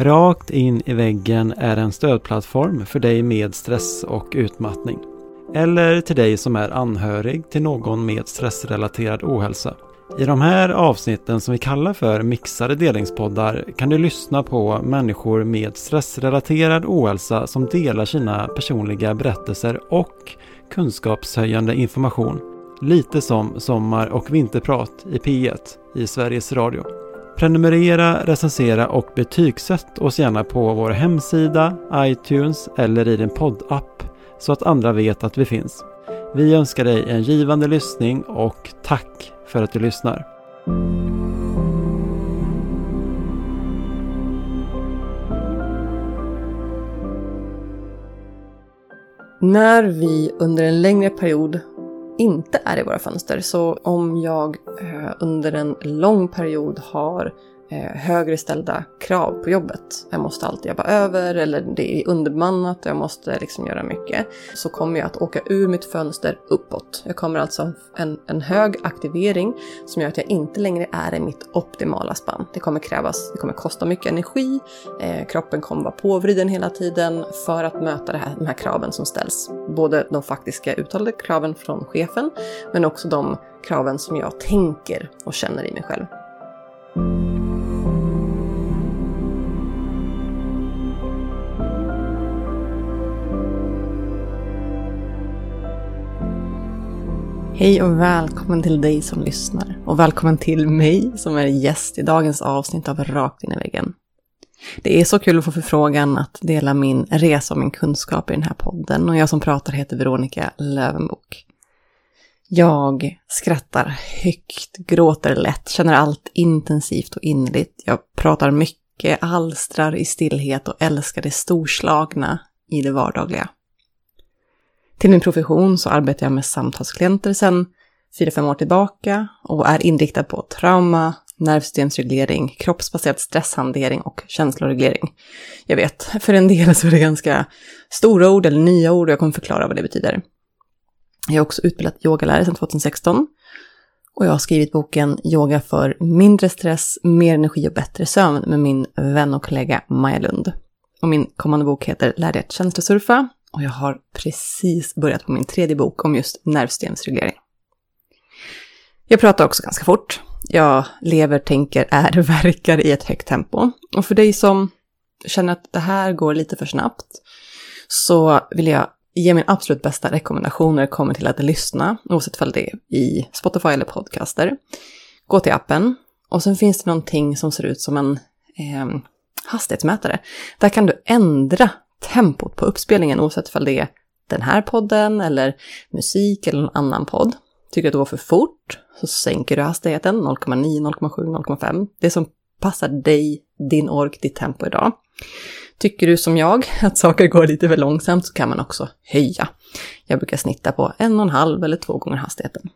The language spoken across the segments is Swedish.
Rakt in i väggen är en stödplattform för dig med stress och utmattning. Eller till dig som är anhörig till någon med stressrelaterad ohälsa. I de här avsnitten som vi kallar för mixade delningspoddar kan du lyssna på människor med stressrelaterad ohälsa som delar sina personliga berättelser och kunskapshöjande information. Lite som Sommar och vinterprat i P1 i Sveriges Radio. Prenumerera, recensera och betygsätt oss gärna på vår hemsida, iTunes eller i din poddapp så att andra vet att vi finns. Vi önskar dig en givande lyssning och tack för att du lyssnar. När vi under en längre period inte är i våra fönster, så om jag eh, under en lång period har Eh, högre ställda krav på jobbet. Jag måste alltid jobba över eller det är underbemannat och jag måste liksom göra mycket. Så kommer jag att åka ur mitt fönster uppåt. Jag kommer alltså en, en hög aktivering som gör att jag inte längre är i mitt optimala spann. Det kommer krävas, det kommer kosta mycket energi, eh, kroppen kommer vara påvriden hela tiden för att möta det här, de här kraven som ställs. Både de faktiska uttalade kraven från chefen men också de kraven som jag tänker och känner i mig själv. Hej och välkommen till dig som lyssnar. Och välkommen till mig som är gäst i dagens avsnitt av Rakt in i väggen. Det är så kul att få förfrågan att dela min resa och min kunskap i den här podden. Och jag som pratar heter Veronica Lövenbok. Jag skrattar högt, gråter lätt, känner allt intensivt och innerligt. Jag pratar mycket, alstrar i stillhet och älskar det storslagna i det vardagliga. Till min profession så arbetar jag med samtalsklienter sedan 4-5 år tillbaka och är inriktad på trauma, nervsystemsreglering, kroppsbaserad stresshantering och känsloreglering. Jag vet, för en del så är det ganska stora ord eller nya ord och jag kommer förklara vad det betyder. Jag har också utbildat yogalärare sedan 2016 och jag har skrivit boken Yoga för mindre stress, mer energi och bättre sömn med min vän och kollega Maja Lund. Och min kommande bok heter Lär dig att känslosurfa och jag har precis börjat på min tredje bok om just nervsystemsreglering. Jag pratar också ganska fort. Jag lever, tänker, är, verkar i ett högt tempo. Och för dig som känner att det här går lite för snabbt så vill jag ge min absolut bästa rekommendation när det kommer till att lyssna, oavsett om det är i Spotify eller podcaster. Gå till appen och sen finns det någonting som ser ut som en eh, hastighetsmätare. Där kan du ändra tempot på uppspelningen oavsett om det är den här podden eller musik eller någon annan podd. Tycker du att det går för fort så sänker du hastigheten 0,9, 0,7, 0,5. Det som passar dig, din ork, ditt tempo idag. Tycker du som jag att saker går lite för långsamt så kan man också höja. Jag brukar snitta på en och en halv eller två gånger hastigheten.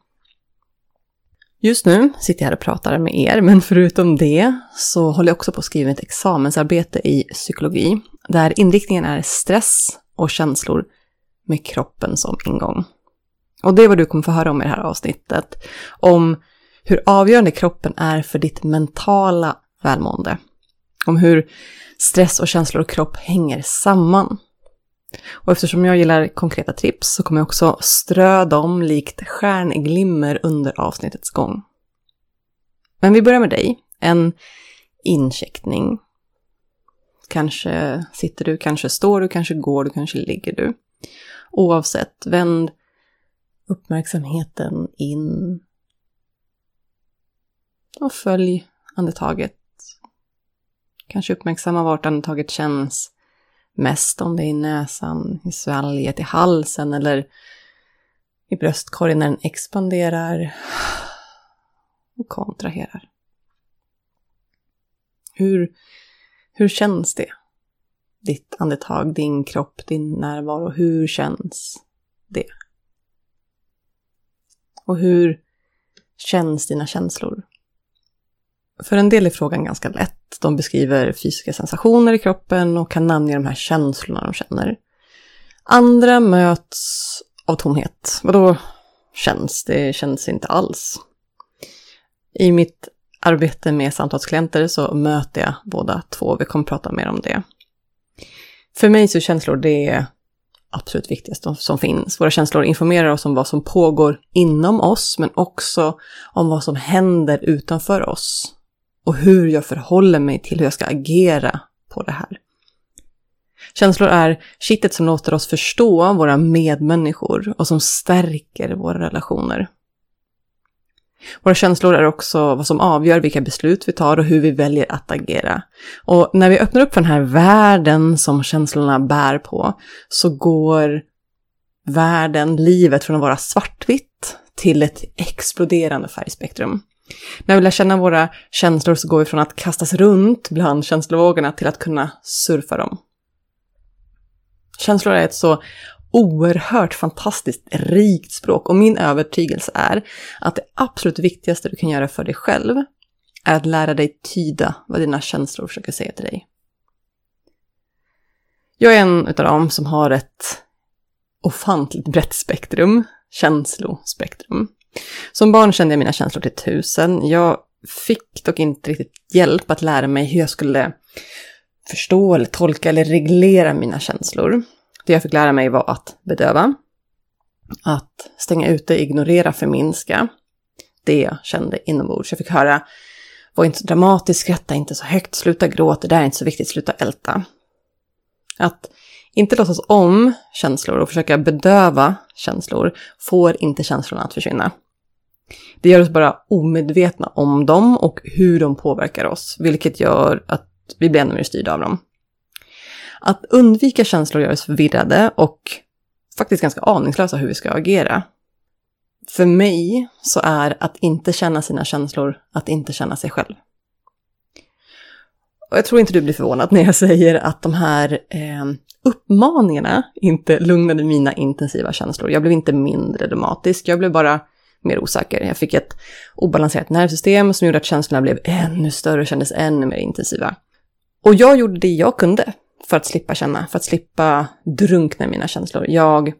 Just nu sitter jag här och pratar med er, men förutom det så håller jag också på att skriva ett examensarbete i psykologi, där inriktningen är stress och känslor med kroppen som ingång. Och det är vad du kommer få höra om i det här avsnittet, om hur avgörande kroppen är för ditt mentala välmående. Om hur stress och känslor och kropp hänger samman. Och eftersom jag gillar konkreta tips så kommer jag också strö dem likt stjärnglimmer under avsnittets gång. Men vi börjar med dig. En incheckning. Kanske sitter du, kanske står du, kanske går du, kanske ligger du. Oavsett, vänd uppmärksamheten in. Och följ andetaget. Kanske uppmärksamma vart andetaget känns mest om det är i näsan, i svalget, i halsen eller i bröstkorgen när den expanderar och kontraherar. Hur, hur känns det? Ditt andetag, din kropp, din närvaro. Hur känns det? Och hur känns dina känslor? För en del är frågan ganska lätt. De beskriver fysiska sensationer i kroppen och kan namnge de här känslorna de känner. Andra möts av tomhet. Vadå känns? Det känns inte alls. I mitt arbete med samtalsklienter så möter jag båda två. Vi kommer prata mer om det. För mig så är känslor det absolut viktigaste som finns. Våra känslor informerar oss om vad som pågår inom oss, men också om vad som händer utanför oss. Och hur jag förhåller mig till hur jag ska agera på det här. Känslor är kittet som låter oss förstå våra medmänniskor och som stärker våra relationer. Våra känslor är också vad som avgör vilka beslut vi tar och hur vi väljer att agera. Och när vi öppnar upp för den här världen som känslorna bär på så går världen, livet från att vara svartvitt till ett exploderande färgspektrum. När vi lär känna våra känslor så går vi från att kastas runt bland känslovågorna till att kunna surfa dem. Känslor är ett så oerhört fantastiskt rikt språk och min övertygelse är att det absolut viktigaste du kan göra för dig själv är att lära dig tyda vad dina känslor försöker säga till dig. Jag är en av dem som har ett ofantligt brett spektrum, känslospektrum. Som barn kände jag mina känslor till tusen. Jag fick dock inte riktigt hjälp att lära mig hur jag skulle förstå eller tolka eller reglera mina känslor. Det jag fick lära mig var att bedöva, att stänga ute, ignorera, förminska det jag kände inombords. Jag fick höra, var inte så dramatisk, skratta inte så högt, sluta gråta, det där är inte så viktigt, sluta älta. Att inte låtsas om känslor och försöka bedöva känslor får inte känslorna att försvinna. Det gör oss bara omedvetna om dem och hur de påverkar oss, vilket gör att vi blir ännu mer styrda av dem. Att undvika känslor gör oss förvirrade och faktiskt ganska aningslösa hur vi ska agera. För mig så är att inte känna sina känslor att inte känna sig själv. Och jag tror inte du blir förvånad när jag säger att de här eh, uppmaningarna inte lugnade mina intensiva känslor. Jag blev inte mindre dramatisk, jag blev bara mer osäker. Jag fick ett obalanserat nervsystem som gjorde att känslorna blev ännu större och kändes ännu mer intensiva. Och jag gjorde det jag kunde för att slippa känna, för att slippa drunkna i mina känslor. Jag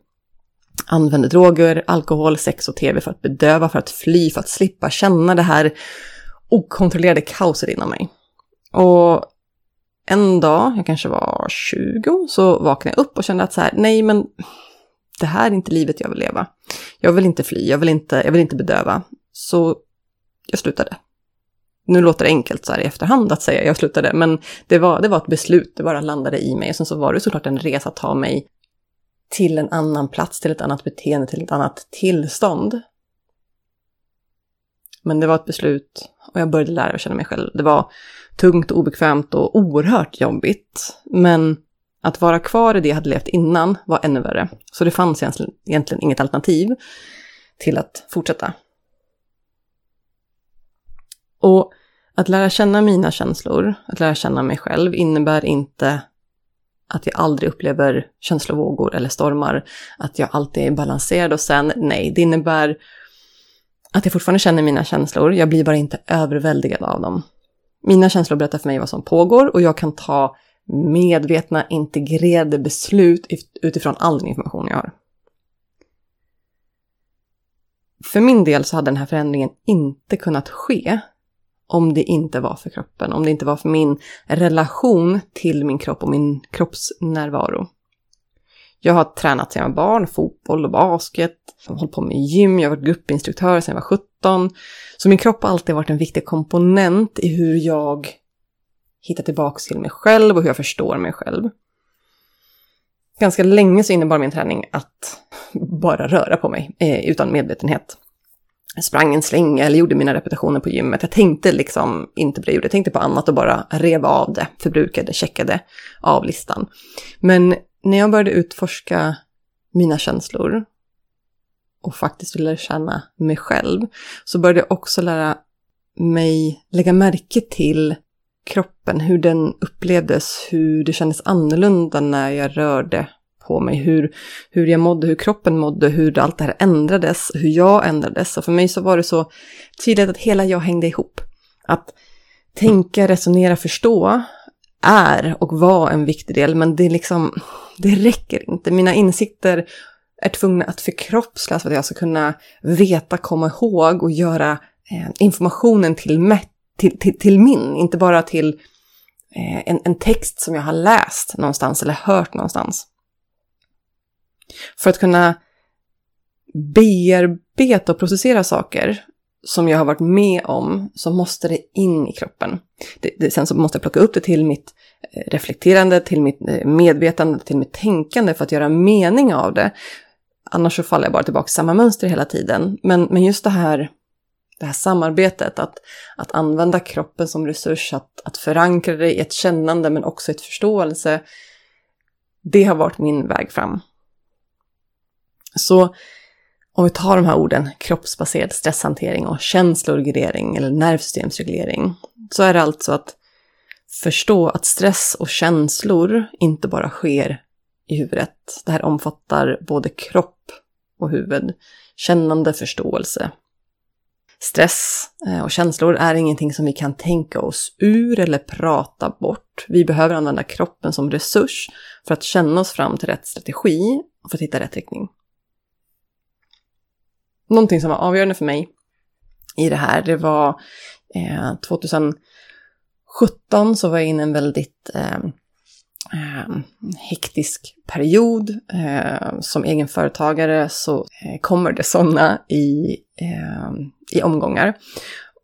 använde droger, alkohol, sex och tv för att bedöva, för att fly, för att slippa känna det här okontrollerade kaoset inom mig. Och en dag, jag kanske var 20, så vaknade jag upp och kände att så här, nej men det här är inte livet jag vill leva. Jag vill inte fly, jag vill inte, jag vill inte bedöva. Så jag slutade. Nu låter det enkelt så här i efterhand att säga jag slutade, men det var, det var ett beslut, det bara landade i mig. Och sen så var det såklart en resa att ta mig till en annan plats, till ett annat beteende, till ett annat tillstånd. Men det var ett beslut och jag började lära känna mig själv. Det var tungt, obekvämt och oerhört jobbigt. Men att vara kvar i det jag hade levt innan var ännu värre. Så det fanns egentligen inget alternativ till att fortsätta. Och att lära känna mina känslor, att lära känna mig själv innebär inte att jag aldrig upplever känslovågor eller stormar, att jag alltid är balanserad och sen, nej, det innebär att jag fortfarande känner mina känslor, jag blir bara inte överväldigad av dem. Mina känslor berättar för mig vad som pågår och jag kan ta medvetna, integrerade beslut utifrån all den information jag har. För min del så hade den här förändringen inte kunnat ske om det inte var för kroppen, om det inte var för min relation till min kropp och min kroppsnärvaro. Jag har tränat sedan jag var barn, fotboll och basket, jag har hållit på med gym, jag har varit gruppinstruktör sedan jag var 17. Så min kropp har alltid varit en viktig komponent i hur jag hittar tillbaka till mig själv och hur jag förstår mig själv. Ganska länge så innebar min träning att bara röra på mig eh, utan medvetenhet sprang en slänga eller gjorde mina repetitioner på gymmet. Jag tänkte liksom inte på det, jag tänkte på annat och bara rev av det, förbrukade, checkade av listan. Men när jag började utforska mina känslor och faktiskt ville känna mig själv, så började jag också lära mig lägga märke till kroppen, hur den upplevdes, hur det kändes annorlunda när jag rörde på mig, hur, hur jag mådde, hur kroppen mådde, hur allt det här ändrades, hur jag ändrades. Och för mig så var det så tydligt att hela jag hängde ihop. Att tänka, resonera, förstå är och var en viktig del, men det, liksom, det räcker inte. Mina insikter är tvungna att förkroppsligas för att jag ska kunna veta, komma ihåg och göra eh, informationen till mätt till, till, till min, inte bara till eh, en, en text som jag har läst någonstans eller hört någonstans. För att kunna bearbeta och processera saker som jag har varit med om så måste det in i kroppen. Det, det, sen så måste jag plocka upp det till mitt eh, reflekterande, till mitt eh, medvetande, till mitt tänkande för att göra mening av det. Annars så faller jag bara tillbaka i samma mönster hela tiden. Men, men just det här, det här samarbetet, att, att använda kroppen som resurs, att, att förankra det i ett kännande men också ett förståelse, det har varit min väg fram. Så om vi tar de här orden kroppsbaserad stresshantering och känsloreglering eller nervsystemsreglering så är det alltså att förstå att stress och känslor inte bara sker i huvudet. Det här omfattar både kropp och huvud, kännande förståelse. Stress eh, och känslor är ingenting som vi kan tänka oss ur eller prata bort. Vi behöver använda kroppen som resurs för att känna oss fram till rätt strategi och för att hitta rätt riktning någonting som var avgörande för mig i det här, det var eh, 2017 så var jag inne i en väldigt eh, eh, hektisk period. Eh, som egenföretagare så eh, kommer det sådana i, eh, i omgångar.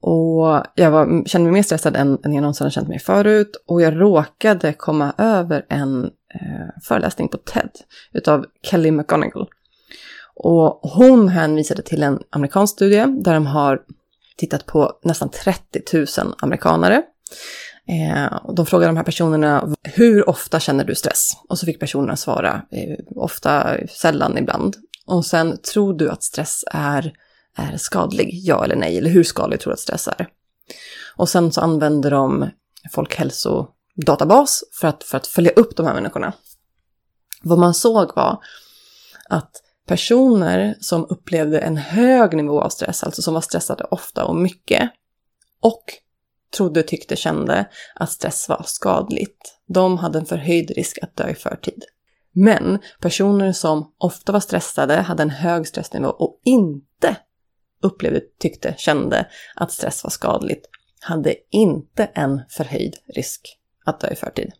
Och jag var, kände mig mer stressad än, än jag någonsin har känt mig förut. Och jag råkade komma över en eh, föreläsning på TED utav Kelly McGonigal. Och hon hänvisade till en amerikansk studie där de har tittat på nästan 30 000 amerikanare. Eh, de frågade de här personerna, hur ofta känner du stress? Och så fick personerna svara, eh, ofta, eh, sällan, ibland. Och sen, tror du att stress är, är skadlig? Ja eller nej? Eller hur skadlig tror du att stress är? Och sen så använder de folkhälsodatabas för att, för att följa upp de här människorna. Vad man såg var att personer som upplevde en hög nivå av stress, alltså som var stressade ofta och mycket, och trodde, tyckte, kände att stress var skadligt, de hade en förhöjd risk att dö i förtid. Men personer som ofta var stressade, hade en hög stressnivå och inte upplevde, tyckte, kände att stress var skadligt, hade inte en förhöjd risk att dö i förtid.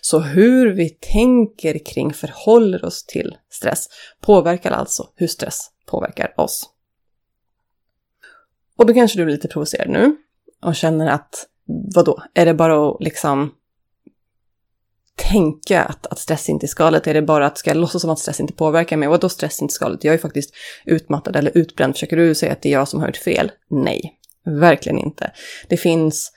Så hur vi tänker kring förhåller oss till stress påverkar alltså hur stress påverkar oss. Och då kanske du blir lite provocerad nu och känner att vadå, är det bara att liksom tänka att, att stress inte är skadligt? Är det bara att ska jag låtsas som att stress inte påverkar mig? Vadå stress inte skadligt? Jag är faktiskt utmattad eller utbränd. Försöker du säga att det är jag som har gjort fel? Nej, verkligen inte. Det finns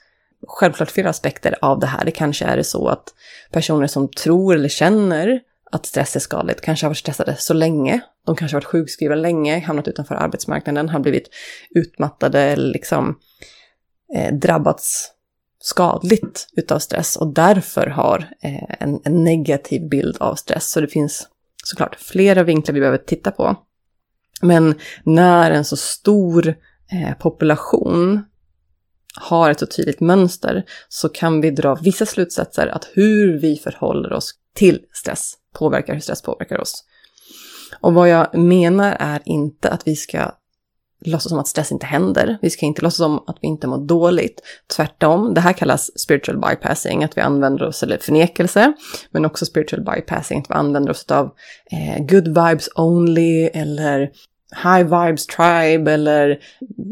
självklart flera aspekter av det här. Det kanske är det så att personer som tror eller känner att stress är skadligt kanske har varit stressade så länge. De kanske har varit sjukskrivna länge, hamnat utanför arbetsmarknaden, har blivit utmattade eller liksom eh, drabbats skadligt utav stress och därför har eh, en, en, negativ bild av stress. Så det finns såklart flera vinklar vi behöver titta på. Men när en så stor eh, population har ett så tydligt mönster så kan vi dra vissa slutsatser att hur vi förhåller oss till stress påverkar hur stress påverkar oss. Och vad jag menar är inte att vi ska låtsas som att stress inte händer. Vi ska inte låtsas som att vi inte mår dåligt. Tvärtom, det här kallas spiritual bypassing, att vi använder oss, eller förnekelse, men också spiritual bypassing, att vi använder oss av eh, good vibes only eller high vibes tribe eller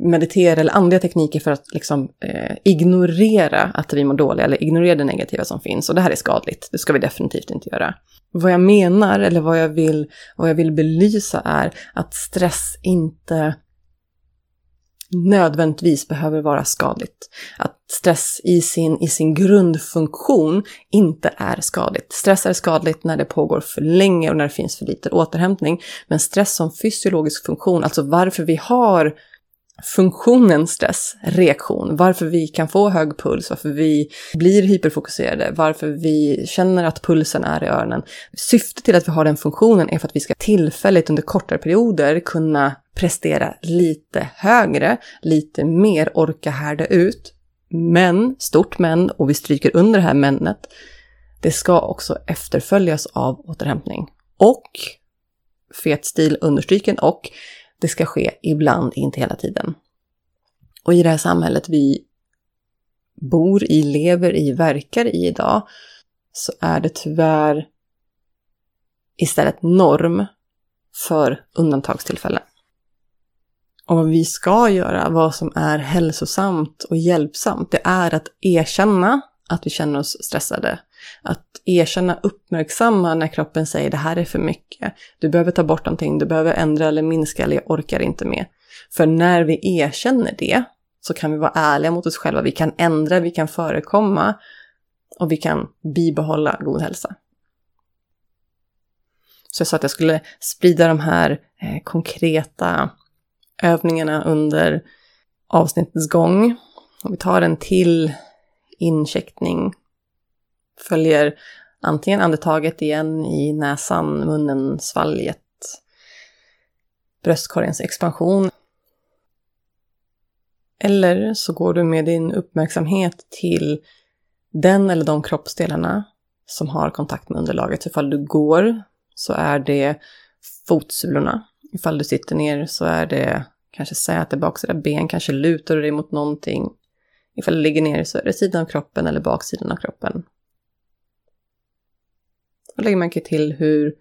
meditera eller andliga tekniker för att liksom eh, ignorera att vi mår dåliga eller ignorera det negativa som finns. Och det här är skadligt, det ska vi definitivt inte göra. Vad jag menar eller vad jag vill, vad jag vill belysa är att stress inte nödvändigtvis behöver vara skadligt. Att stress i sin, i sin grundfunktion inte är skadligt. Stress är skadligt när det pågår för länge och när det finns för lite återhämtning. Men stress som fysiologisk funktion, alltså varför vi har funktionen stress, reaktion, varför vi kan få hög puls, varför vi blir hyperfokuserade, varför vi känner att pulsen är i öronen. Syftet till att vi har den funktionen är för att vi ska tillfälligt under kortare perioder kunna prestera lite högre, lite mer, orka härda ut. Men, stort men, och vi stryker under det här männet, det ska också efterföljas av återhämtning. Och, fet stil understryken, och det ska ske ibland, inte hela tiden. Och i det här samhället vi bor i, lever i, verkar i idag, så är det tyvärr istället norm för undantagstillfällen. Och vad vi ska göra, vad som är hälsosamt och hjälpsamt, det är att erkänna att vi känner oss stressade. Att erkänna, uppmärksamma när kroppen säger det här är för mycket. Du behöver ta bort någonting, du behöver ändra eller minska eller jag orkar inte med. För när vi erkänner det så kan vi vara ärliga mot oss själva. Vi kan ändra, vi kan förekomma och vi kan bibehålla god hälsa. Så jag sa att jag skulle sprida de här eh, konkreta övningarna under avsnittets gång. Och vi tar en till incheckning. Följer antingen andetaget igen i näsan, munnen, svalget, bröstkorgens expansion. Eller så går du med din uppmärksamhet till den eller de kroppsdelarna som har kontakt med underlaget. Så ifall du går så är det fotsulorna. Ifall du sitter ner så är det kanske säte, baksida ben, kanske lutar du dig mot någonting. Ifall du ligger ner så är det sidan av kroppen eller baksidan av kroppen. Då lägger man till hur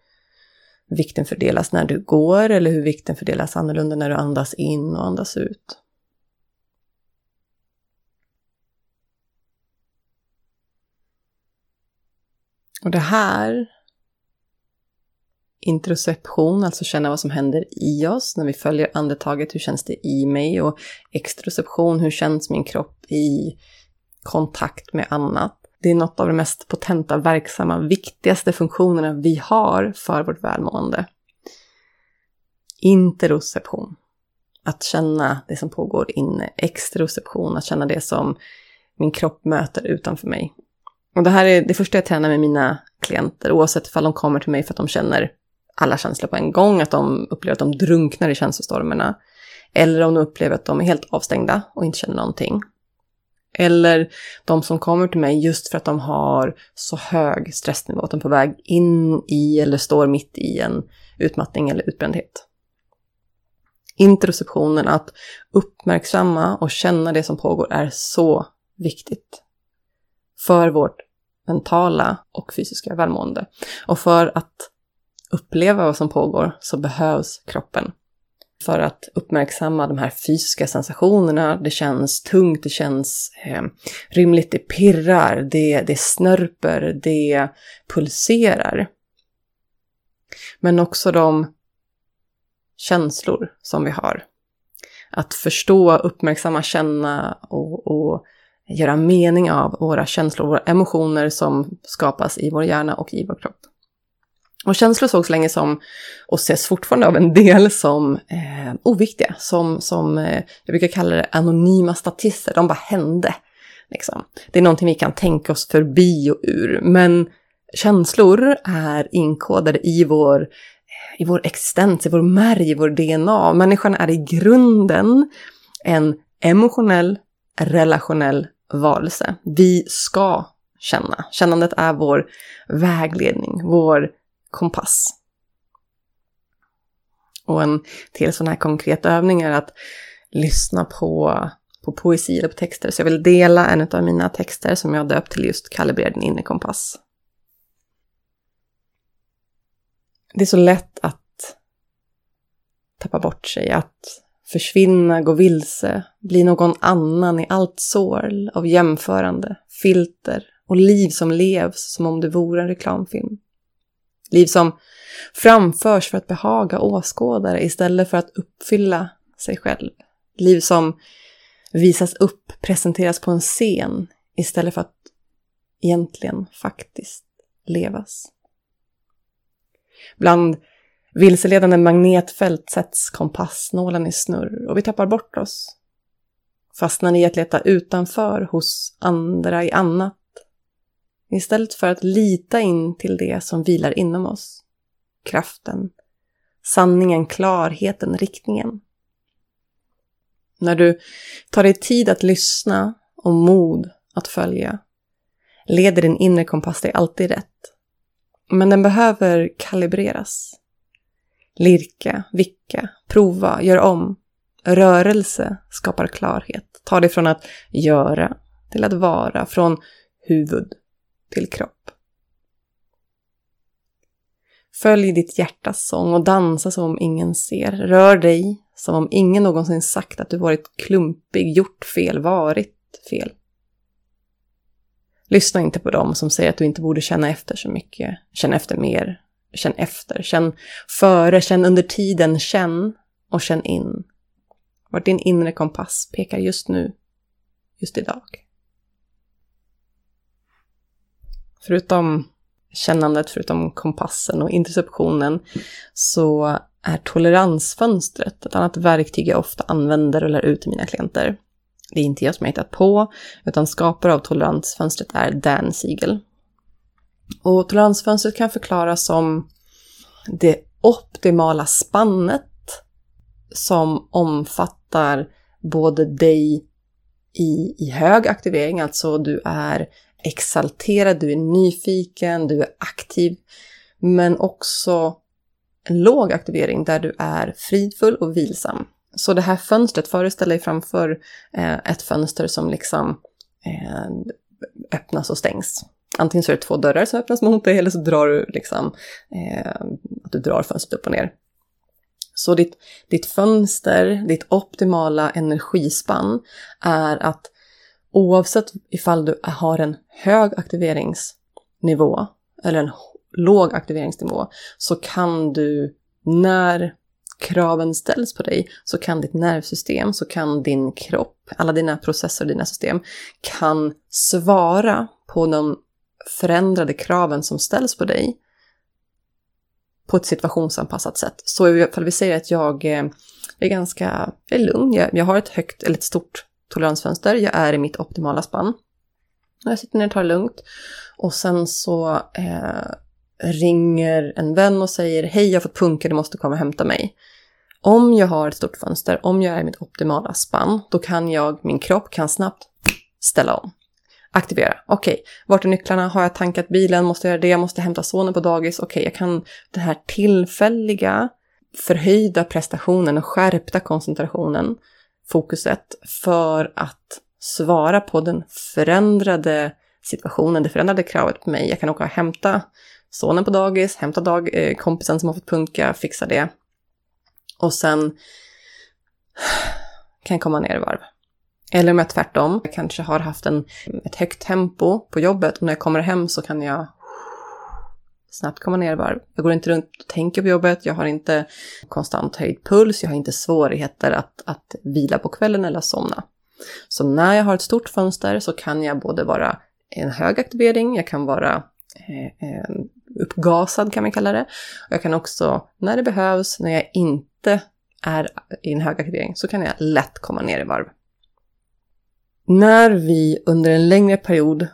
vikten fördelas när du går eller hur vikten fördelas annorlunda när du andas in och andas ut. Och det här, introception, alltså känna vad som händer i oss när vi följer andetaget, hur känns det i mig? Och extroception, hur känns min kropp i kontakt med annat? Det är något av de mest potenta, verksamma, viktigaste funktionerna vi har för vårt välmående. Interoception. Att känna det som pågår inne. Extroception, att känna det som min kropp möter utanför mig. Och det här är det första jag tränar med mina klienter, oavsett om de kommer till mig för att de känner alla känslor på en gång, att de upplever att de drunknar i känslostormarna. Eller om de upplever att de är helt avstängda och inte känner någonting. Eller de som kommer till mig just för att de har så hög stressnivå att de är på väg in i eller står mitt i en utmattning eller utbrändhet. Interoceptionen, att uppmärksamma och känna det som pågår, är så viktigt för vårt mentala och fysiska välmående. Och för att uppleva vad som pågår så behövs kroppen. För att uppmärksamma de här fysiska sensationerna, det känns tungt, det känns eh, rymligt, det pirrar, det, det snörper, det pulserar. Men också de känslor som vi har. Att förstå, uppmärksamma, känna och, och göra mening av våra känslor, våra emotioner som skapas i vår hjärna och i vår kropp. Och känslor sågs länge som, och ses fortfarande av en del som eh, oviktiga, som, som eh, jag brukar kalla det anonyma statister, de bara hände. Liksom. Det är någonting vi kan tänka oss förbi och ur, men känslor är inkodade i vår, eh, i vår existens, i vår märg, i vår DNA. Människan är i grunden en emotionell, relationell varelse. Vi ska känna. Kännandet är vår vägledning, vår kompass. Och en till sån här konkret övning är att lyssna på, på poesi eller på texter. Så jag vill dela en av mina texter som jag döpt till just kalibrera din inre kompass. Det är så lätt att tappa bort sig, att försvinna, gå vilse, bli någon annan i allt sorl av jämförande, filter och liv som levs som om det vore en reklamfilm. Liv som framförs för att behaga åskådare istället för att uppfylla sig själv. Liv som visas upp, presenteras på en scen istället för att egentligen faktiskt levas. Bland vilseledande magnetfält sätts kompassnålen i snurr och vi tappar bort oss. Fastnar i att leta utanför hos andra i annat Istället för att lita in till det som vilar inom oss. Kraften, sanningen, klarheten, riktningen. När du tar dig tid att lyssna och mod att följa leder din inre kompass dig alltid rätt. Men den behöver kalibreras. Lirka, vicka, prova, gör om. Rörelse skapar klarhet. Ta dig från att göra till att vara från huvud till kropp. Följ ditt hjärtas sång och dansa som om ingen ser. Rör dig som om ingen någonsin sagt att du varit klumpig, gjort fel, varit fel. Lyssna inte på dem som säger att du inte borde känna efter så mycket. Känn efter mer. Känn efter. Känn före, känn under tiden. Känn och känn in. Vart din inre kompass pekar just nu, just idag. Förutom kännandet, förutom kompassen och interceptionen, så är toleransfönstret ett annat verktyg jag ofta använder och lär ut till mina klienter. Det är inte jag som har hittat på, utan skapare av toleransfönstret är Dan Siegel. Och toleransfönstret kan förklaras som det optimala spannet som omfattar både dig i, i hög aktivering, alltså du är exalterad, du är nyfiken, du är aktiv, men också en låg aktivering där du är fridfull och vilsam. Så det här fönstret, föreställ dig framför eh, ett fönster som liksom eh, öppnas och stängs. Antingen så är det två dörrar som öppnas mot dig eller så drar du liksom, eh, att du drar fönstret upp och ner. Så ditt, ditt fönster, ditt optimala energispann är att oavsett ifall du har en hög aktiveringsnivå eller en låg aktiveringsnivå så kan du när kraven ställs på dig så kan ditt nervsystem, så kan din kropp, alla dina processer och dina system kan svara på de förändrade kraven som ställs på dig på ett situationsanpassat sätt. Så ifall vi säger att jag eh, är ganska är lugn, jag, jag har ett högt eller ett stort toleransfönster, jag är i mitt optimala spann. Jag sitter ner och tar det lugnt. Och sen så eh, ringer en vän och säger hej jag har fått punka, du måste komma och hämta mig. Om jag har ett stort fönster, om jag är i mitt optimala spann, då kan jag, min kropp kan snabbt ställa om. Aktivera. Okej, okay. vart är nycklarna? Har jag tankat bilen? Måste jag göra det? Jag måste hämta sonen på dagis. Okej, okay, jag kan den här tillfälliga förhöjda prestationen och skärpta koncentrationen, fokuset, för att svara på den förändrade situationen, det förändrade kravet på mig. Jag kan åka och hämta sonen på dagis, hämta dag, eh, kompisen som har fått punka, fixa det. Och sen kan jag komma ner i varv. Eller om jag tvärtom jag kanske har haft en, ett högt tempo på jobbet och när jag kommer hem så kan jag snabbt komma ner i varv. Jag går inte runt och tänker på jobbet, jag har inte konstant höjd puls, jag har inte svårigheter att, att vila på kvällen eller somna. Så när jag har ett stort fönster så kan jag både vara en hög aktivering, jag kan vara eh, uppgasad kan man kalla det. Och jag kan också, när det behövs, när jag inte är i en hög aktivering, så kan jag lätt komma ner i varv. När vi under en längre period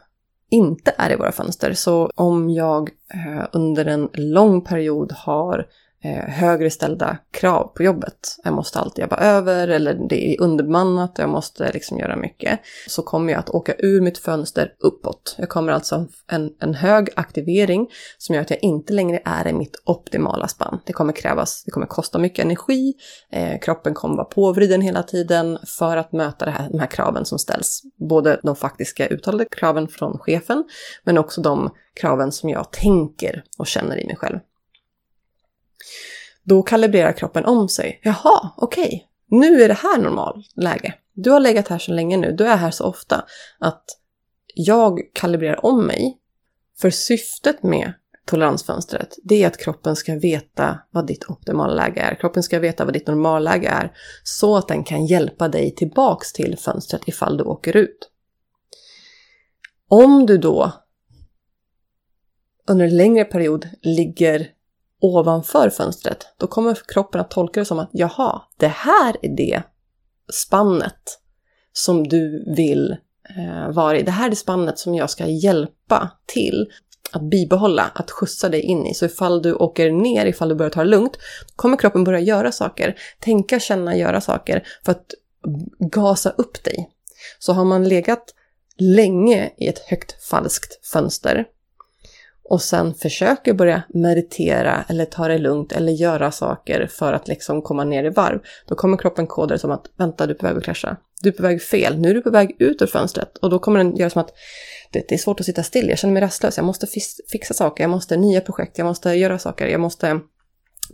inte är i våra fönster, så om jag eh, under en lång period har Eh, högre ställda krav på jobbet. Jag måste alltid jobba över eller det är underbemannat och jag måste liksom göra mycket. Så kommer jag att åka ur mitt fönster uppåt. Jag kommer alltså en, en hög aktivering som gör att jag inte längre är i mitt optimala spann. Det kommer krävas, det kommer kosta mycket energi, eh, kroppen kommer vara påvriden hela tiden för att möta det här, de här kraven som ställs. Både de faktiska uttalade kraven från chefen, men också de kraven som jag tänker och känner i mig själv. Då kalibrerar kroppen om sig. Jaha, okej, okay. nu är det här normalläge. Du har legat här så länge nu, du är här så ofta att jag kalibrerar om mig. För syftet med toleransfönstret, det är att kroppen ska veta vad ditt optimala läge är. Kroppen ska veta vad ditt normalläge är, så att den kan hjälpa dig tillbaks till fönstret ifall du åker ut. Om du då under en längre period ligger ovanför fönstret, då kommer kroppen att tolka det som att jaha, det här är det spannet som du vill eh, vara i. Det här är det spannet som jag ska hjälpa till att bibehålla, att skjutsa dig in i. Så ifall du åker ner, ifall du börjar ta det lugnt, kommer kroppen börja göra saker. Tänka, känna, göra saker för att gasa upp dig. Så har man legat länge i ett högt falskt fönster och sen försöker börja meditera eller ta det lugnt eller göra saker för att liksom komma ner i varv, då kommer kroppen koda det som att vänta, du är på väg att krascha. Du är på väg fel, nu är du på väg ut ur fönstret. Och då kommer den göra som att det, det är svårt att sitta still, jag känner mig rastlös, jag måste fixa saker, jag måste nya projekt, jag måste göra saker, jag måste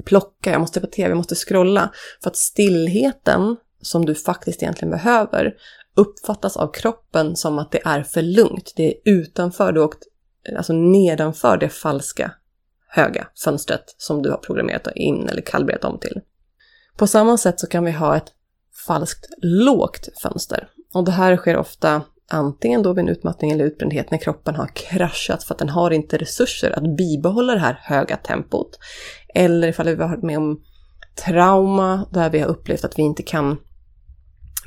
plocka, jag måste på tv, jag måste scrolla. För att stillheten som du faktiskt egentligen behöver uppfattas av kroppen som att det är för lugnt. Det är utanför, du har åkt, alltså nedanför det falska höga fönstret som du har programmerat in eller kalibrerat om till. På samma sätt så kan vi ha ett falskt lågt fönster. Och det här sker ofta antingen då vid en utmattning eller utbrändhet när kroppen har kraschat för att den har inte resurser att bibehålla det här höga tempot. Eller ifall vi har varit med om trauma där vi har upplevt att vi inte kan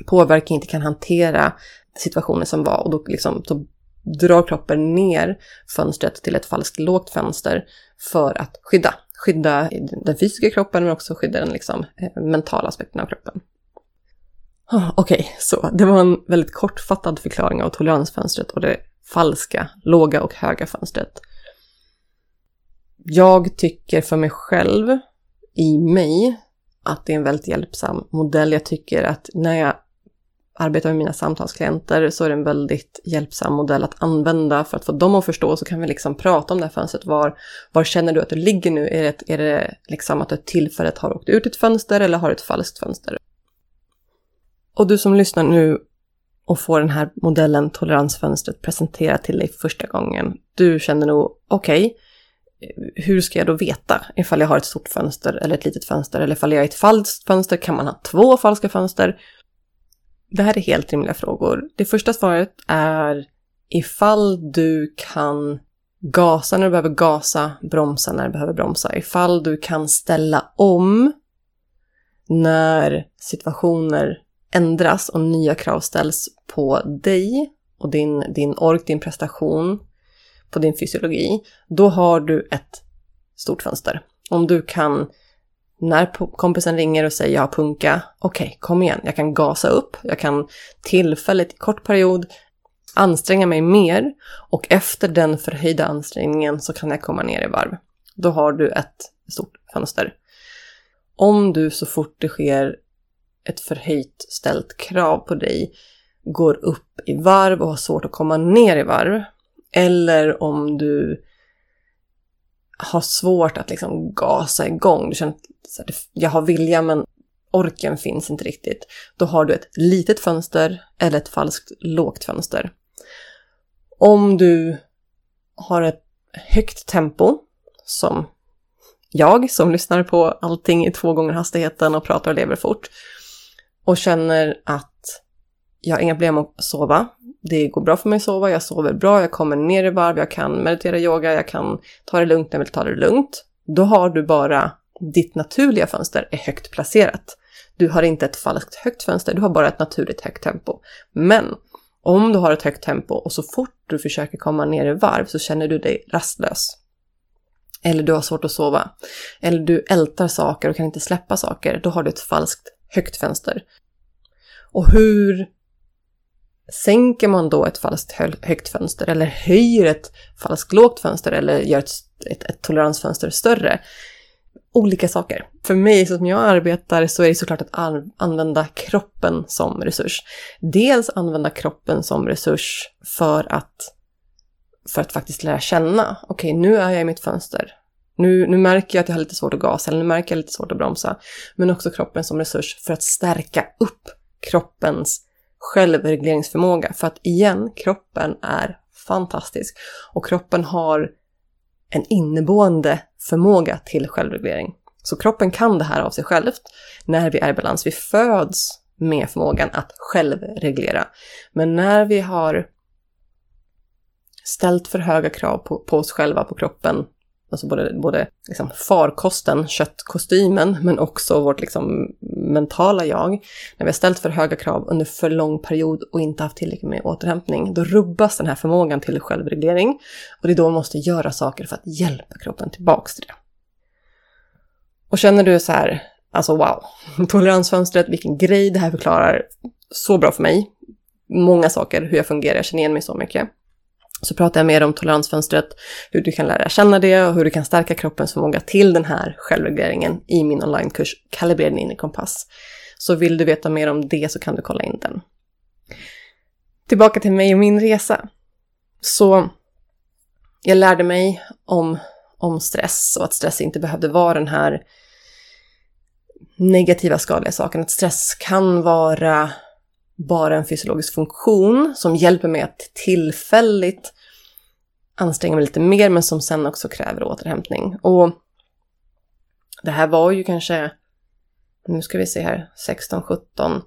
påverka, inte kan hantera situationen som var och då, liksom, då drar kroppen ner fönstret till ett falskt lågt fönster för att skydda. Skydda den fysiska kroppen men också skydda den liksom, eh, mentala aspekten av kroppen. Ah, okej, okay, så det var en väldigt kortfattad förklaring av toleransfönstret och det falska, låga och höga fönstret. Jag tycker för mig själv, i mig, att det är en väldigt hjälpsam modell. Jag tycker att när jag arbetar med mina samtalsklienter så är det en väldigt hjälpsam modell att använda för att få dem att förstå så kan vi liksom prata om det här fönstret. Var, var känner du att du ligger nu? Är det, är det liksom att du tillfället har åkt ut ett fönster eller har ett falskt fönster? Och du som lyssnar nu och får den här modellen, toleransfönstret, presenterad till dig första gången, du känner nog, okej, okay, hur ska jag då veta ifall jag har ett stort fönster eller ett litet fönster eller ifall jag har ett falskt fönster, kan man ha två falska fönster? Det här är helt rimliga frågor. Det första svaret är ifall du kan gasa när du behöver gasa, bromsa när du behöver bromsa. Ifall du kan ställa om när situationer ändras och nya krav ställs på dig och din, din ork, din prestation, på din fysiologi, då har du ett stort fönster. Om du kan, när kompisen ringer och säger jag har punka, okej, okay, kom igen, jag kan gasa upp, jag kan tillfälligt i kort period anstränga mig mer och efter den förhöjda ansträngningen så kan jag komma ner i varv. Då har du ett stort fönster. Om du så fort det sker ett förhöjt ställt krav på dig går upp i varv och har svårt att komma ner i varv. Eller om du har svårt att liksom gasa igång. Du känner att jag har vilja men orken finns inte riktigt. Då har du ett litet fönster eller ett falskt lågt fönster. Om du har ett högt tempo, som jag som lyssnar på allting i två gånger hastigheten och pratar och lever fort, och känner att jag har inga problem att sova. Det går bra för mig att sova, jag sover bra, jag kommer ner i varv, jag kan meditera yoga, jag kan ta det lugnt när jag vill ta det lugnt. Då har du bara ditt naturliga fönster är högt placerat. Du har inte ett falskt högt fönster, du har bara ett naturligt högt tempo. Men om du har ett högt tempo och så fort du försöker komma ner i varv så känner du dig rastlös. Eller du har svårt att sova. Eller du ältar saker och kan inte släppa saker. Då har du ett falskt högt fönster. Och hur sänker man då ett falskt högt fönster eller höjer ett falskt lågt fönster eller gör ett, ett, ett toleransfönster större? Olika saker. För mig som jag arbetar så är det såklart att använda kroppen som resurs. Dels använda kroppen som resurs för att, för att faktiskt lära känna. Okej, okay, nu är jag i mitt fönster. Nu, nu märker jag att jag har lite svårt att gasa eller nu märker jag lite svårt att bromsa. Men också kroppen som resurs för att stärka upp kroppens självregleringsförmåga. För att igen, kroppen är fantastisk och kroppen har en inneboende förmåga till självreglering. Så kroppen kan det här av sig självt när vi är i balans. Vi föds med förmågan att självreglera. Men när vi har ställt för höga krav på, på oss själva, på kroppen, Alltså både, både liksom farkosten, köttkostymen, men också vårt liksom mentala jag. När vi har ställt för höga krav under för lång period och inte haft tillräckligt med återhämtning, då rubbas den här förmågan till självreglering. Och det är då man måste göra saker för att hjälpa kroppen tillbaks till det. Och känner du så här, alltså wow, toleransfönstret, vilken grej, det här förklarar så bra för mig. Många saker, hur jag fungerar, jag känner igen mig så mycket så pratar jag mer om toleransfönstret, hur du kan lära känna det och hur du kan stärka kroppens förmåga till den här självregleringen i min onlinekurs Kalibrera din inre kompass. Så vill du veta mer om det så kan du kolla in den. Tillbaka till mig och min resa. Så jag lärde mig om, om stress och att stress inte behövde vara den här negativa skadliga saken. Att stress kan vara bara en fysiologisk funktion som hjälper mig att tillfälligt anstränga mig lite mer men som sen också kräver återhämtning. Och det här var ju kanske, nu ska vi se här, 16, 17,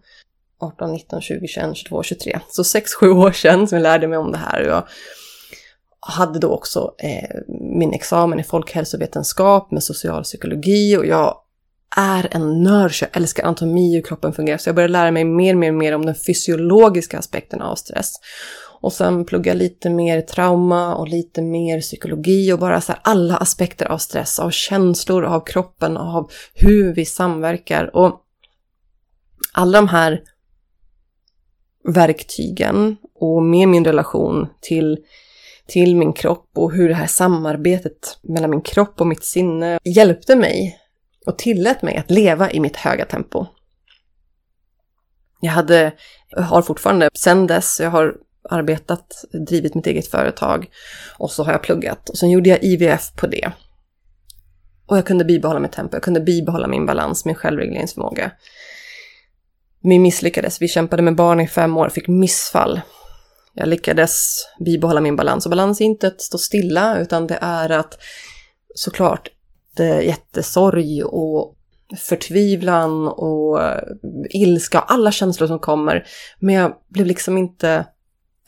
18, 19, 20, 21, 22, 23. Så 6-7 år sedan som jag lärde mig om det här. Jag hade då också eh, min examen i folkhälsovetenskap med socialpsykologi och jag är en nörd, jag älskar anatomi, hur kroppen fungerar. Så jag började lära mig mer, mer, mer om den fysiologiska aspekten av stress. Och sen plugga lite mer trauma och lite mer psykologi och bara så här alla aspekter av stress, av känslor, av kroppen, av hur vi samverkar. Och alla de här verktygen och med min relation till, till min kropp och hur det här samarbetet mellan min kropp och mitt sinne hjälpte mig och tillät mig att leva i mitt höga tempo. Jag hade, har fortfarande, sen dess, jag har arbetat, drivit mitt eget företag och så har jag pluggat och sen gjorde jag IVF på det. Och jag kunde bibehålla mitt tempo, jag kunde bibehålla min balans, min självregleringsförmåga. Vi misslyckades, vi kämpade med barn i fem år, fick missfall. Jag lyckades bibehålla min balans och balans är inte att stå stilla utan det är att såklart jättesorg och förtvivlan och ilska och alla känslor som kommer. Men jag blev liksom inte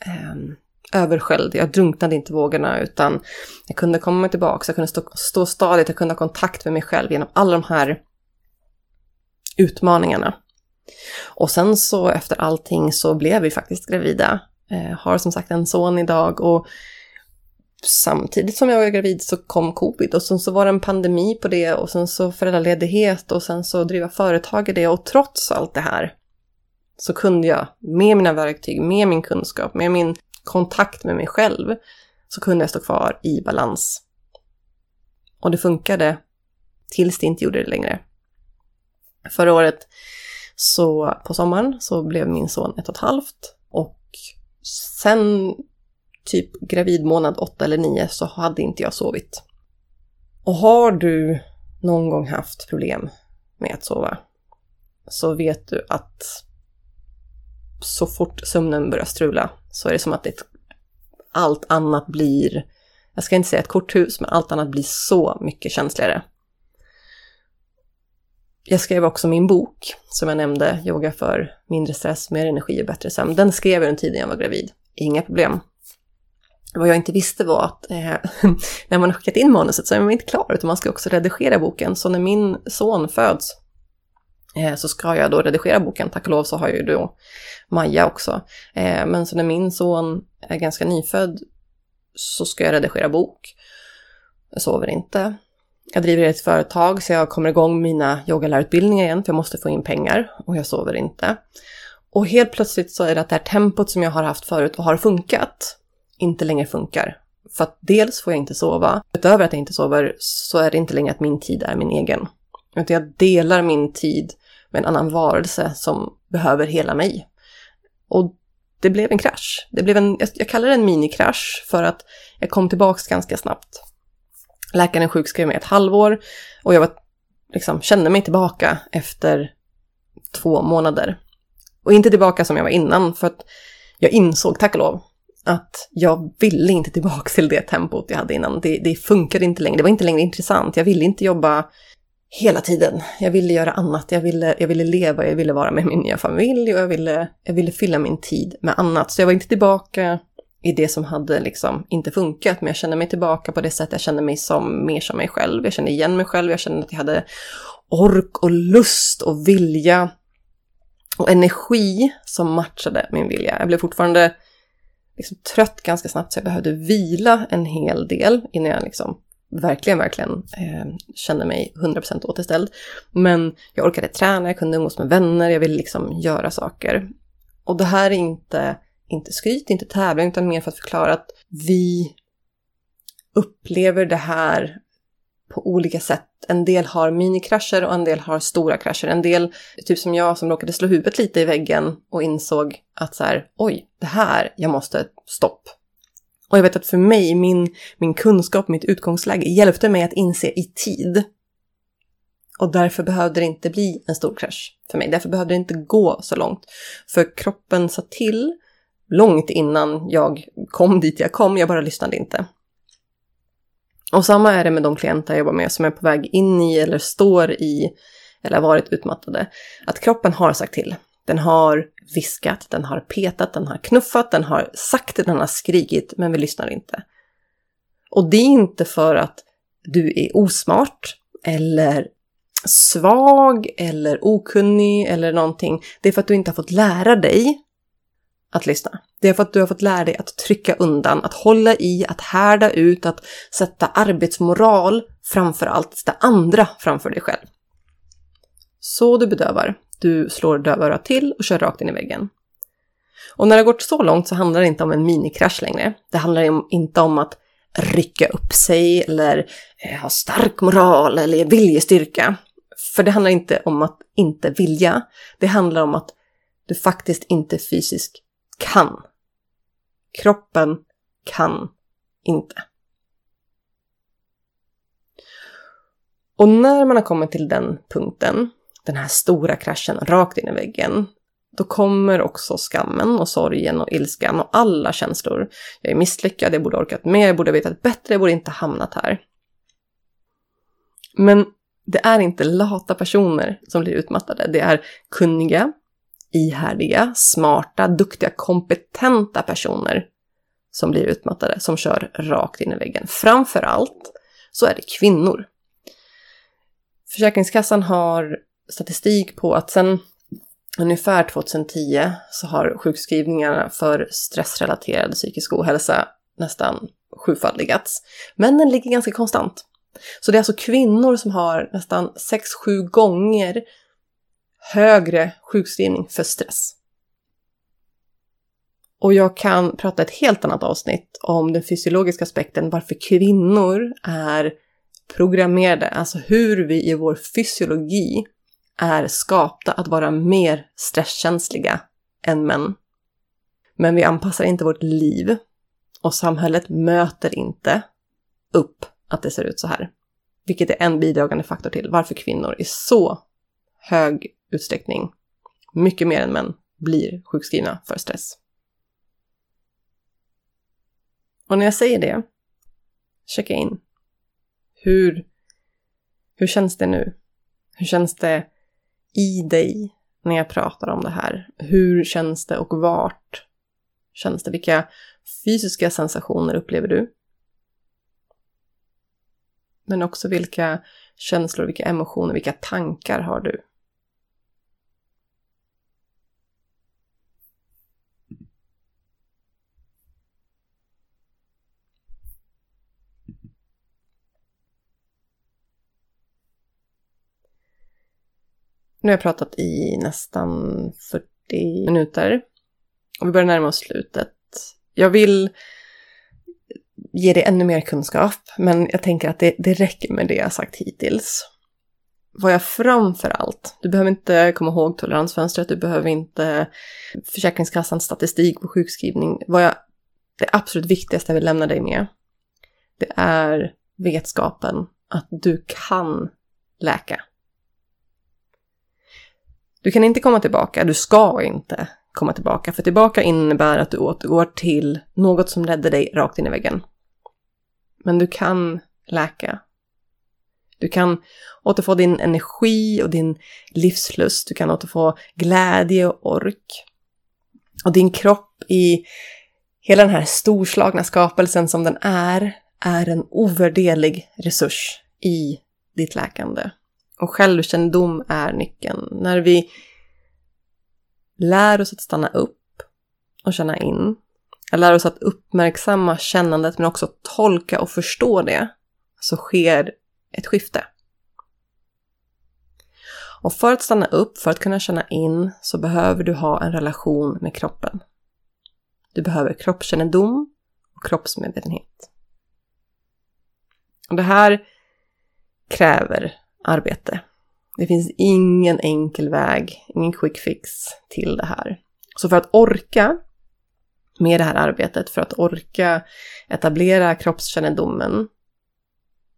eh, översköljd. Jag drunknade inte i vågorna utan jag kunde komma tillbaka, jag kunde stå, stå stadigt, jag kunde ha kontakt med mig själv genom alla de här utmaningarna. Och sen så efter allting så blev vi faktiskt gravida. Eh, har som sagt en son idag och samtidigt som jag var gravid så kom covid och sen så var det en pandemi på det och sen så föräldraledighet och sen så driva företag i det och trots allt det här så kunde jag med mina verktyg, med min kunskap, med min kontakt med mig själv så kunde jag stå kvar i balans. Och det funkade tills det inte gjorde det längre. Förra året så på sommaren så blev min son ett och ett halvt och sen typ gravidmånad 8 eller 9 så hade inte jag sovit. Och har du någon gång haft problem med att sova så vet du att så fort sömnen börjar strula så är det som att ett, allt annat blir, jag ska inte säga ett korthus, men allt annat blir så mycket känsligare. Jag skrev också min bok, som jag nämnde, Yoga för mindre stress, mer energi och bättre sömn. Den skrev jag under tiden jag var gravid. Inga problem. Vad jag inte visste var att eh, när man har skickat in manuset så är man inte klar, utan man ska också redigera boken. Så när min son föds eh, så ska jag då redigera boken. Tack och lov så har jag ju då Maja också. Eh, men så när min son är ganska nyfödd så ska jag redigera bok. Jag sover inte. Jag driver ett företag så jag kommer igång mina yogalärarutbildningar igen för jag måste få in pengar och jag sover inte. Och helt plötsligt så är det att det här tempot som jag har haft förut och har funkat inte längre funkar. För att dels får jag inte sova. Utöver att jag inte sover så är det inte längre att min tid är min egen. Utan jag delar min tid med en annan varelse som behöver hela mig. Och det blev en krasch. Det blev en, jag kallar det en minikrasch för att jag kom tillbaks ganska snabbt. Läkaren sjukskrev mig ett halvår och jag var, liksom, kände mig tillbaka efter två månader. Och inte tillbaka som jag var innan för att jag insåg, tack och lov, att jag ville inte tillbaka till det tempot jag hade innan. Det, det funkade inte längre, det var inte längre intressant. Jag ville inte jobba hela tiden. Jag ville göra annat, jag ville, jag ville leva, jag ville vara med min nya familj och jag ville, jag ville fylla min tid med annat. Så jag var inte tillbaka i det som hade liksom inte funkat, men jag kände mig tillbaka på det sätt jag kände mig som mer som mig själv. Jag kände igen mig själv, jag kände att jag hade ork och lust och vilja och energi som matchade min vilja. Jag blev fortfarande liksom trött ganska snabbt så jag behövde vila en hel del innan jag liksom verkligen, verkligen eh, kände mig 100% återställd. Men jag orkade träna, jag kunde umgås med vänner, jag ville liksom göra saker. Och det här är inte inte skryt, inte tävling, utan mer för att förklara att vi upplever det här på olika sätt. En del har minikrascher och en del har stora krascher. En del, typ som jag som råkade slå huvudet lite i väggen och insåg att så här, oj, det här, jag måste stopp. Och jag vet att för mig, min, min kunskap, mitt utgångsläge hjälpte mig att inse i tid. Och därför behövde det inte bli en stor krasch för mig. Därför behövde det inte gå så långt. För kroppen sa till långt innan jag kom dit jag kom, jag bara lyssnade inte. Och samma är det med de klienter jag jobbar med som är på väg in i eller står i eller har varit utmattade. Att kroppen har sagt till. Den har viskat, den har petat, den har knuffat, den har sagt, den har skrikit, men vi lyssnar inte. Och det är inte för att du är osmart eller svag eller okunnig eller någonting. Det är för att du inte har fått lära dig att lyssna. Det är för att du har fått lära dig att trycka undan, att hålla i, att härda ut, att sätta arbetsmoral framför allt, sätta andra framför dig själv. Så du bedövar. Du slår dövörat till och kör rakt in i väggen. Och när det har gått så långt så handlar det inte om en minikrasch längre. Det handlar inte om att rycka upp sig eller eh, ha stark moral eller viljestyrka. För det handlar inte om att inte vilja. Det handlar om att du faktiskt inte fysiskt kan. Kroppen kan inte. Och när man har kommit till den punkten, den här stora kraschen rakt in i väggen, då kommer också skammen och sorgen och ilskan och alla känslor. Jag är misslyckad, jag borde orkat mer, jag borde vetat bättre, jag borde inte hamnat här. Men det är inte lata personer som blir utmattade. Det är kunniga, ihärdiga, smarta, duktiga, kompetenta personer som blir utmattade, som kör rakt in i väggen. Framför allt så är det kvinnor. Försäkringskassan har statistik på att sen ungefär 2010 så har sjukskrivningarna för stressrelaterad psykisk ohälsa nästan sjufaldigats. Men den ligger ganska konstant. Så det är alltså kvinnor som har nästan 6-7 gånger högre sjukskrivning för stress. Och jag kan prata ett helt annat avsnitt om den fysiologiska aspekten varför kvinnor är programmerade, alltså hur vi i vår fysiologi är skapta att vara mer stresskänsliga än män. Men vi anpassar inte vårt liv och samhället möter inte upp att det ser ut så här. Vilket är en bidragande faktor till varför kvinnor i så hög utsträckning, mycket mer än män, blir sjukskrivna för stress. Och när jag säger det, checka in. Hur, hur känns det nu? Hur känns det i dig när jag pratar om det här? Hur känns det och vart känns det? Vilka fysiska sensationer upplever du? Men också vilka känslor, vilka emotioner, vilka tankar har du? Nu har jag pratat i nästan 40 minuter och vi börjar närma oss slutet. Jag vill ge dig ännu mer kunskap, men jag tänker att det, det räcker med det jag sagt hittills. Vad jag framför allt, du behöver inte komma ihåg toleransfönstret, du behöver inte Försäkringskassans statistik på sjukskrivning. Vad jag, det absolut viktigaste jag vill lämna dig med, det är vetskapen att du kan läka. Du kan inte komma tillbaka, du ska inte komma tillbaka, för tillbaka innebär att du återgår till något som ledde dig rakt in i väggen. Men du kan läka. Du kan återfå din energi och din livslust, du kan återfå glädje och ork. Och din kropp i hela den här storslagna skapelsen som den är, är en ovärderlig resurs i ditt läkande. Och självkännedom är nyckeln. När vi lär oss att stanna upp och känna in, lär oss att uppmärksamma kännandet men också tolka och förstå det, så sker ett skifte. Och för att stanna upp, för att kunna känna in, så behöver du ha en relation med kroppen. Du behöver kroppskännedom och kroppsmedvetenhet. Och det här kräver arbete. Det finns ingen enkel väg, ingen quick fix till det här. Så för att orka med det här arbetet, för att orka etablera kroppskännedomen,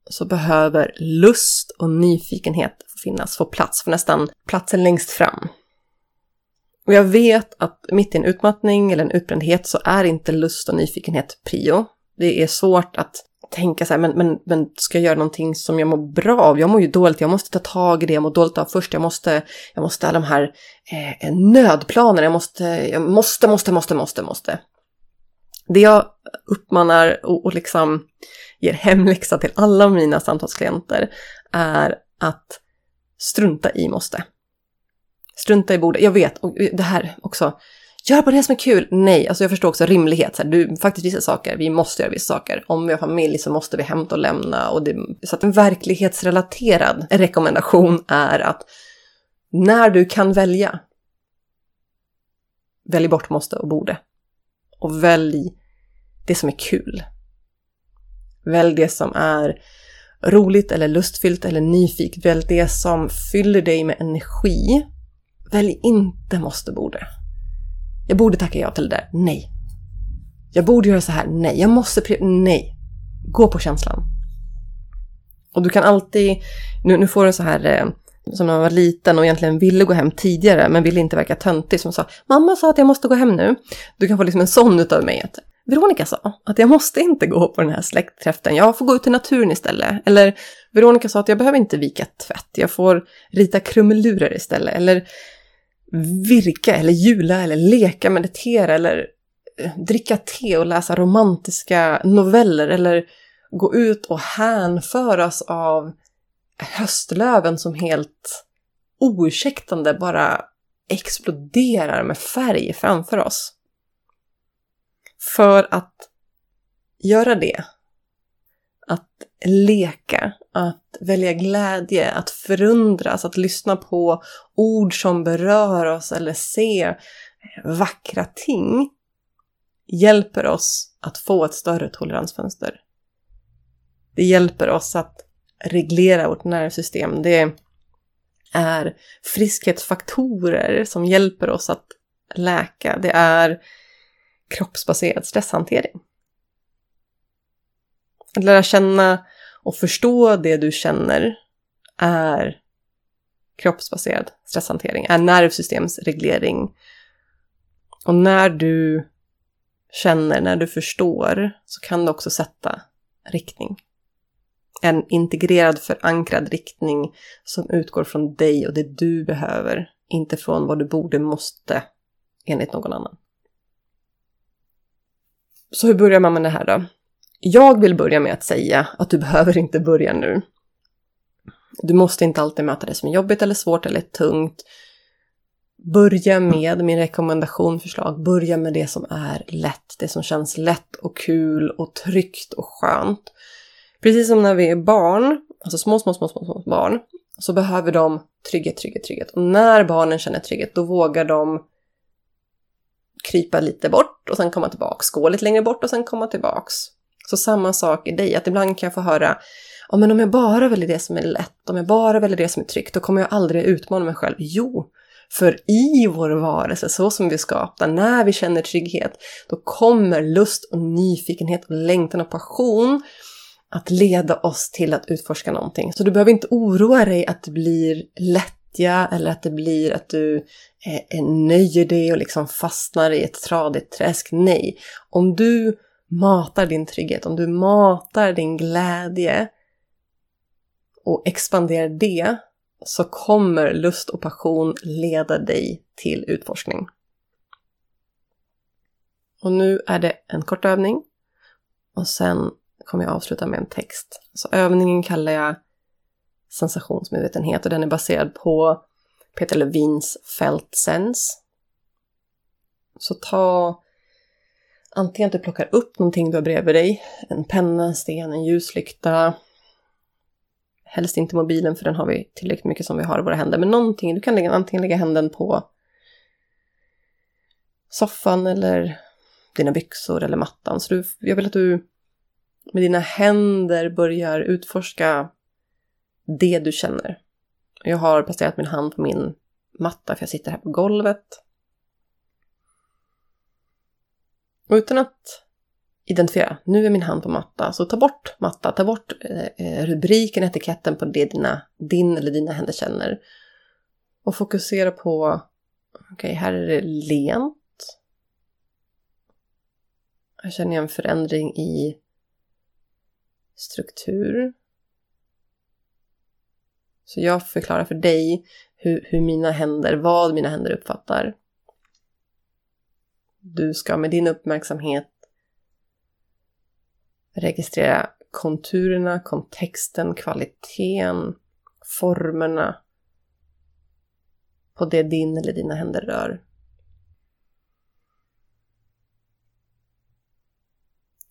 så behöver lust och nyfikenhet finnas, få plats, få nästan platsen längst fram. Och jag vet att mitt i en utmattning eller en utbrändhet så är inte lust och nyfikenhet prio. Det är svårt att tänka så här, men, men, men ska jag göra någonting som jag mår bra av? Jag mår ju dåligt, jag måste ta tag i det jag mår dåligt av först. Jag måste, jag måste alla de här eh, eh nödplanerna, jag måste, jag måste, måste, måste, måste, måste. Det jag uppmanar och, och liksom ger hemläxa till alla mina samtalsklienter är att strunta i måste. Strunta i borde. Jag vet, och det här också. Gör bara det som är kul. Nej, alltså jag förstår också rimlighet. Så här, du, faktiskt vissa saker, vi måste göra vissa saker. Om vi har familj så måste vi hämta och lämna. Och det, så att en verklighetsrelaterad rekommendation är att när du kan välja, välj bort måste och borde. Och välj det som är kul. Välj det som är roligt eller lustfyllt eller nyfiket. Välj det som fyller dig med energi. Välj inte måste borde. Jag borde tacka ja till det där. Nej. Jag borde göra så här. Nej. Jag måste... Nej. Gå på känslan. Och du kan alltid... Nu, nu får du så här... Eh, som när man var liten och egentligen ville gå hem tidigare men ville inte verka töntig som sa Mamma sa att jag måste gå hem nu. Du kan få liksom en sån utav mig. Att, Veronica sa att jag måste inte gå på den här släktträffen, jag får gå ut i naturen istället. Eller Veronica sa att jag behöver inte vika tvätt, jag får rita krumelurer istället. Eller virka eller jula eller leka, meditera eller eh, dricka te och läsa romantiska noveller eller gå ut och hänföras av höstlöven som helt oursäktande bara exploderar med färg framför oss. För att göra det, att leka, att välja glädje, att förundras, att lyssna på ord som berör oss eller se vackra ting hjälper oss att få ett större toleransfönster. Det hjälper oss att reglera vårt nervsystem. Det är friskhetsfaktorer som hjälper oss att läka. Det är kroppsbaserad stresshantering. Att lära känna och förstå det du känner är kroppsbaserad stresshantering, är nervsystemsreglering. Och när du känner, när du förstår, så kan du också sätta riktning. En integrerad, förankrad riktning som utgår från dig och det du behöver, inte från vad du borde, måste, enligt någon annan. Så hur börjar man med det här då? Jag vill börja med att säga att du behöver inte börja nu. Du måste inte alltid möta det som är jobbigt eller svårt eller tungt. Börja med min rekommendation, förslag, börja med det som är lätt, det som känns lätt och kul och tryggt och skönt. Precis som när vi är barn, alltså små, små, små, små, små barn, så behöver de trygghet, trygghet, trygghet. Och när barnen känner trygghet, då vågar de krypa lite bort och sen komma tillbaks, gå lite längre bort och sen komma tillbaks. Så samma sak i dig, att ibland kan jag få höra ja, men om jag bara väljer det som är lätt, om jag bara väljer det som är tryggt, då kommer jag aldrig utmana mig själv. Jo, för i vår varelse, så som vi skapar, när vi känner trygghet, då kommer lust och nyfikenhet och längtan och passion att leda oss till att utforska någonting. Så du behöver inte oroa dig att det blir lättja eller att det blir att du eh, nöjer dig och liksom fastnar i ett tradigt träsk. Nej, om du matar din trygghet, om du matar din glädje och expanderar det så kommer lust och passion leda dig till utforskning. Och nu är det en kort övning och sen kommer jag avsluta med en text. Så övningen kallar jag sensationsmedvetenhet och den är baserad på Peter Levins Felt Sense. Så ta antingen att du plockar upp någonting du har bredvid dig, en penna, en sten, en ljuslykta. Helst inte mobilen för den har vi tillräckligt mycket som vi har i våra händer, men någonting, du kan lägga, antingen lägga händen på soffan eller dina byxor eller mattan. Så du, jag vill att du med dina händer börjar utforska det du känner. Jag har placerat min hand på min matta för jag sitter här på golvet. Och utan att identifiera, nu är min hand på matta, så ta bort matta, ta bort eh, eh rubriken, etiketten på det dina, din eller dina händer känner. Och fokusera på, okej, okay, här är det lent. Här känner jag en förändring i struktur. Så jag förklarar för dig hur, hur mina händer, vad mina händer uppfattar. Du ska med din uppmärksamhet registrera konturerna, kontexten, kvaliteten, formerna på det din eller dina händer rör.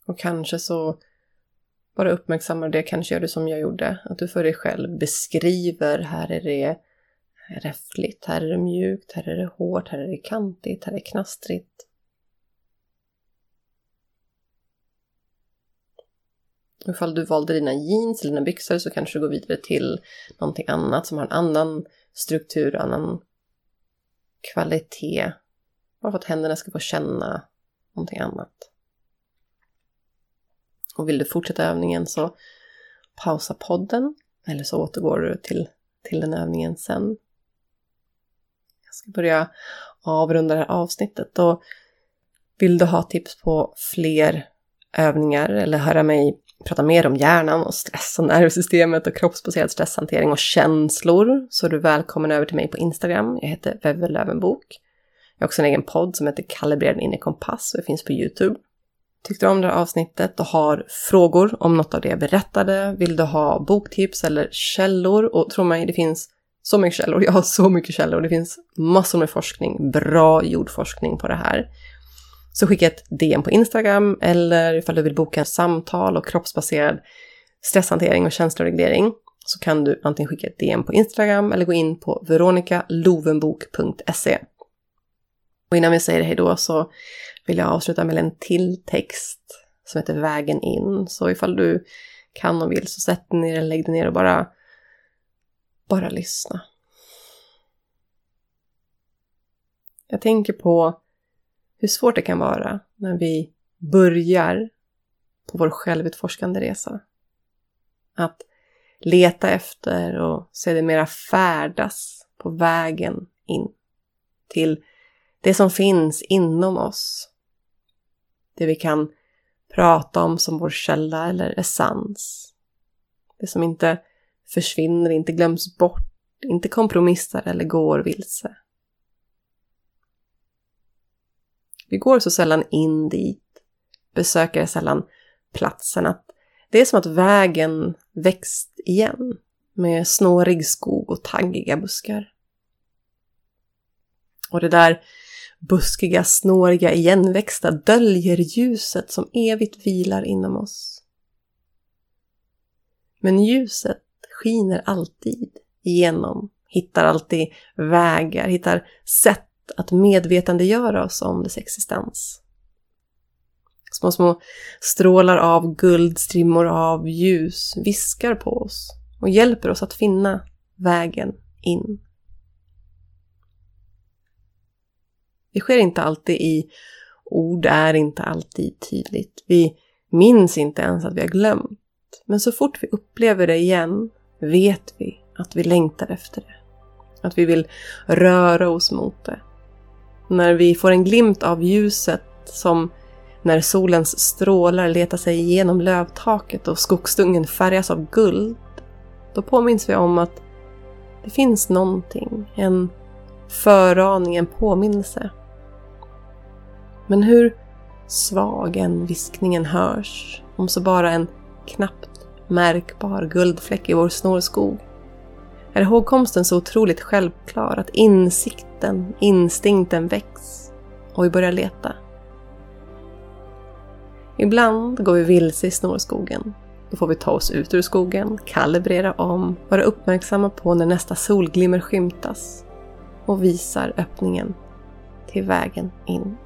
Och kanske så bara uppmärksammar det, kanske gör du som jag gjorde. Att du för dig själv beskriver, här är det räffligt, här är det mjukt, här är det hårt, här är det kantigt, här är det knastrigt. Ifall du valde dina jeans eller dina byxor så kanske du går vidare till någonting annat som har en annan struktur, annan kvalitet. Bara för att händerna ska få känna någonting annat. Och vill du fortsätta övningen så pausa podden eller så återgår du till, till den övningen sen. Jag ska börja avrunda det här avsnittet och vill du ha tips på fler övningar eller höra mig prata mer om hjärnan och stress och nervsystemet och kroppsbaserad stresshantering och känslor så är du välkommen över till mig på Instagram. Jag heter Veve Lövenbok. Jag har också en egen podd som heter Kalibrerad inre kompass och det finns på YouTube. Tyckte du om det här avsnittet och har frågor om något av det jag berättade, vill du ha boktips eller källor? Och tro mig, det finns så mycket källor. Jag har så mycket källor. Det finns massor med forskning, bra jordforskning på det här. Så skicka ett DM på Instagram eller ifall du vill boka samtal och kroppsbaserad stresshantering och känsloreglering så kan du antingen skicka ett DM på Instagram eller gå in på veronikalovenbok.se. Och innan vi säger hej då så vill jag avsluta med en till text som heter Vägen in. Så ifall du kan och vill så sätt dig ner eller lägg dig ner och bara, bara lyssna. Jag tänker på hur svårt det kan vara när vi börjar på vår självutforskande resa. Att leta efter och sedermera färdas på vägen in till det som finns inom oss det vi kan prata om som vår källa eller essens. Det som inte försvinner, inte glöms bort, inte kompromissar eller går vilse. Vi går så sällan in dit, besöker sällan platsen att det är som att vägen växt igen med snårig skog och taggiga buskar. Och det där buskiga, snåriga, igenväxta döljer ljuset som evigt vilar inom oss. Men ljuset skiner alltid igenom, hittar alltid vägar, hittar sätt att medvetandegöra oss om dess existens. Små, små strålar av guld, strimmor av ljus viskar på oss och hjälper oss att finna vägen in. Det sker inte alltid i ord, är inte alltid tydligt. Vi minns inte ens att vi har glömt. Men så fort vi upplever det igen vet vi att vi längtar efter det. Att vi vill röra oss mot det. När vi får en glimt av ljuset som när solens strålar letar sig igenom lövtaket och skogsdungen färgas av guld, då påminns vi om att det finns någonting, en föraning, en påminnelse. Men hur svag än viskningen hörs, om så bara en knappt märkbar guldfläck i vår snårskog, är hågkomsten så otroligt självklar att insikten, instinkten väcks och vi börjar leta. Ibland går vi vilse i snårskogen. Då får vi ta oss ut ur skogen, kalibrera om, vara uppmärksamma på när nästa solglimmer skymtas och visar öppningen till vägen in.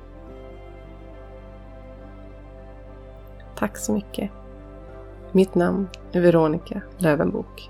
Tack så mycket. Mitt namn är Veronica Lövenbok.